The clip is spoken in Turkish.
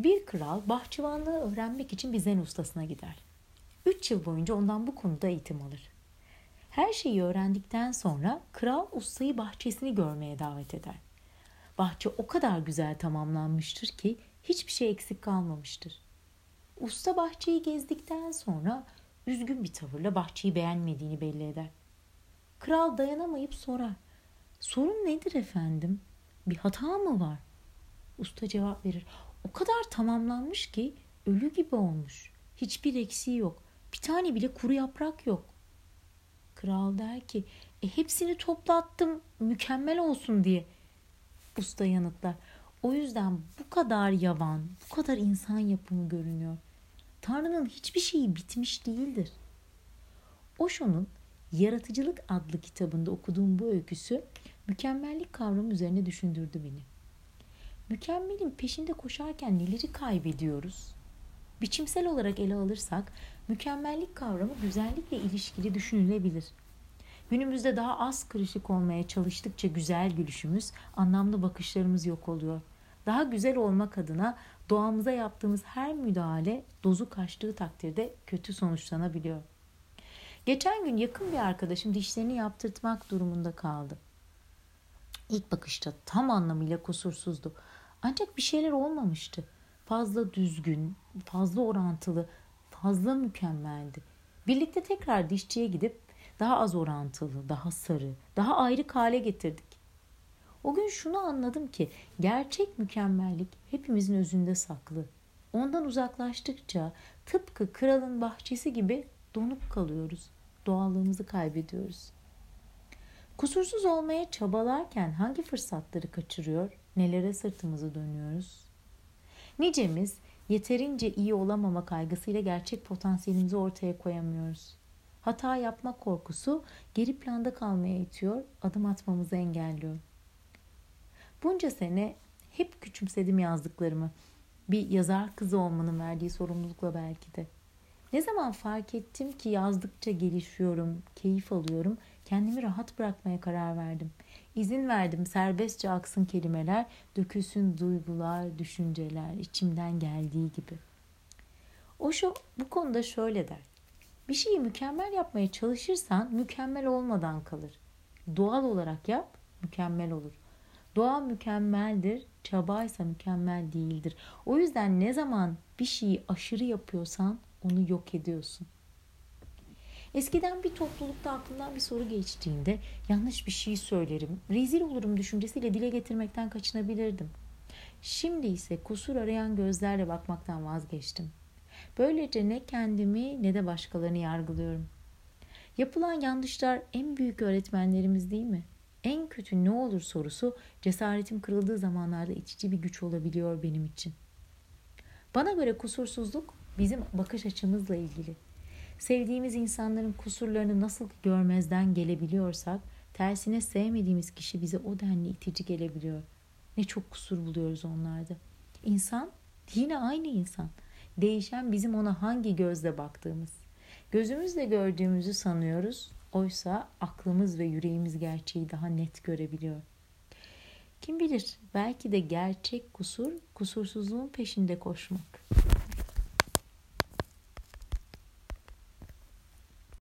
Bir kral bahçıvanlığı öğrenmek için bir zen ustasına gider. Üç yıl boyunca ondan bu konuda eğitim alır. Her şeyi öğrendikten sonra kral ustayı bahçesini görmeye davet eder. Bahçe o kadar güzel tamamlanmıştır ki hiçbir şey eksik kalmamıştır. Usta bahçeyi gezdikten sonra üzgün bir tavırla bahçeyi beğenmediğini belli eder. Kral dayanamayıp sorar. Sorun nedir efendim? Bir hata mı var? Usta cevap verir. O kadar tamamlanmış ki ölü gibi olmuş. Hiçbir eksiği yok. Bir tane bile kuru yaprak yok. Kral der ki e, hepsini toplattım mükemmel olsun diye. Usta yanıtlar. O yüzden bu kadar yavan, bu kadar insan yapımı görünüyor. Tanrı'nın hiçbir şeyi bitmiş değildir. Osho'nun Yaratıcılık adlı kitabında okuduğum bu öyküsü mükemmellik kavramı üzerine düşündürdü beni. Mükemmelin peşinde koşarken neleri kaybediyoruz? Biçimsel olarak ele alırsak mükemmellik kavramı güzellikle ilişkili düşünülebilir. Günümüzde daha az kırışık olmaya çalıştıkça güzel gülüşümüz, anlamlı bakışlarımız yok oluyor. Daha güzel olmak adına doğamıza yaptığımız her müdahale dozu kaçtığı takdirde kötü sonuçlanabiliyor. Geçen gün yakın bir arkadaşım dişlerini yaptırtmak durumunda kaldı. İlk bakışta tam anlamıyla kusursuzdu. Ancak bir şeyler olmamıştı. Fazla düzgün, fazla orantılı, fazla mükemmeldi. Birlikte tekrar dişçiye gidip daha az orantılı, daha sarı, daha ayrı hale getirdik. O gün şunu anladım ki gerçek mükemmellik hepimizin özünde saklı. Ondan uzaklaştıkça tıpkı kralın bahçesi gibi donup kalıyoruz. Doğallığımızı kaybediyoruz. Kusursuz olmaya çabalarken hangi fırsatları kaçırıyor, nelere sırtımızı dönüyoruz? Nicemiz yeterince iyi olamama kaygısıyla gerçek potansiyelimizi ortaya koyamıyoruz. Hata yapma korkusu geri planda kalmaya itiyor, adım atmamızı engelliyor. Bunca sene hep küçümsedim yazdıklarımı. Bir yazar kızı olmanın verdiği sorumlulukla belki de. Ne zaman fark ettim ki yazdıkça gelişiyorum, keyif alıyorum, kendimi rahat bırakmaya karar verdim. İzin verdim serbestçe aksın kelimeler, dökülsün duygular, düşünceler, içimden geldiği gibi. Osho bu konuda şöyle der. Bir şeyi mükemmel yapmaya çalışırsan mükemmel olmadan kalır. Doğal olarak yap, mükemmel olur. Doğa mükemmeldir, çabaysa mükemmel değildir. O yüzden ne zaman bir şeyi aşırı yapıyorsan onu yok ediyorsun. Eskiden bir toplulukta aklımdan bir soru geçtiğinde yanlış bir şey söylerim, rezil olurum düşüncesiyle dile getirmekten kaçınabilirdim. Şimdi ise kusur arayan gözlerle bakmaktan vazgeçtim. Böylece ne kendimi ne de başkalarını yargılıyorum. Yapılan yanlışlar en büyük öğretmenlerimiz değil mi? En kötü ne olur sorusu cesaretim kırıldığı zamanlarda itici bir güç olabiliyor benim için. Bana göre kusursuzluk bizim bakış açımızla ilgili. Sevdiğimiz insanların kusurlarını nasıl görmezden gelebiliyorsak, tersine sevmediğimiz kişi bize o denli itici gelebiliyor. Ne çok kusur buluyoruz onlarda. İnsan yine aynı insan. Değişen bizim ona hangi gözle baktığımız. Gözümüzle gördüğümüzü sanıyoruz. Oysa aklımız ve yüreğimiz gerçeği daha net görebiliyor. Kim bilir belki de gerçek kusur kusursuzluğun peşinde koşmak.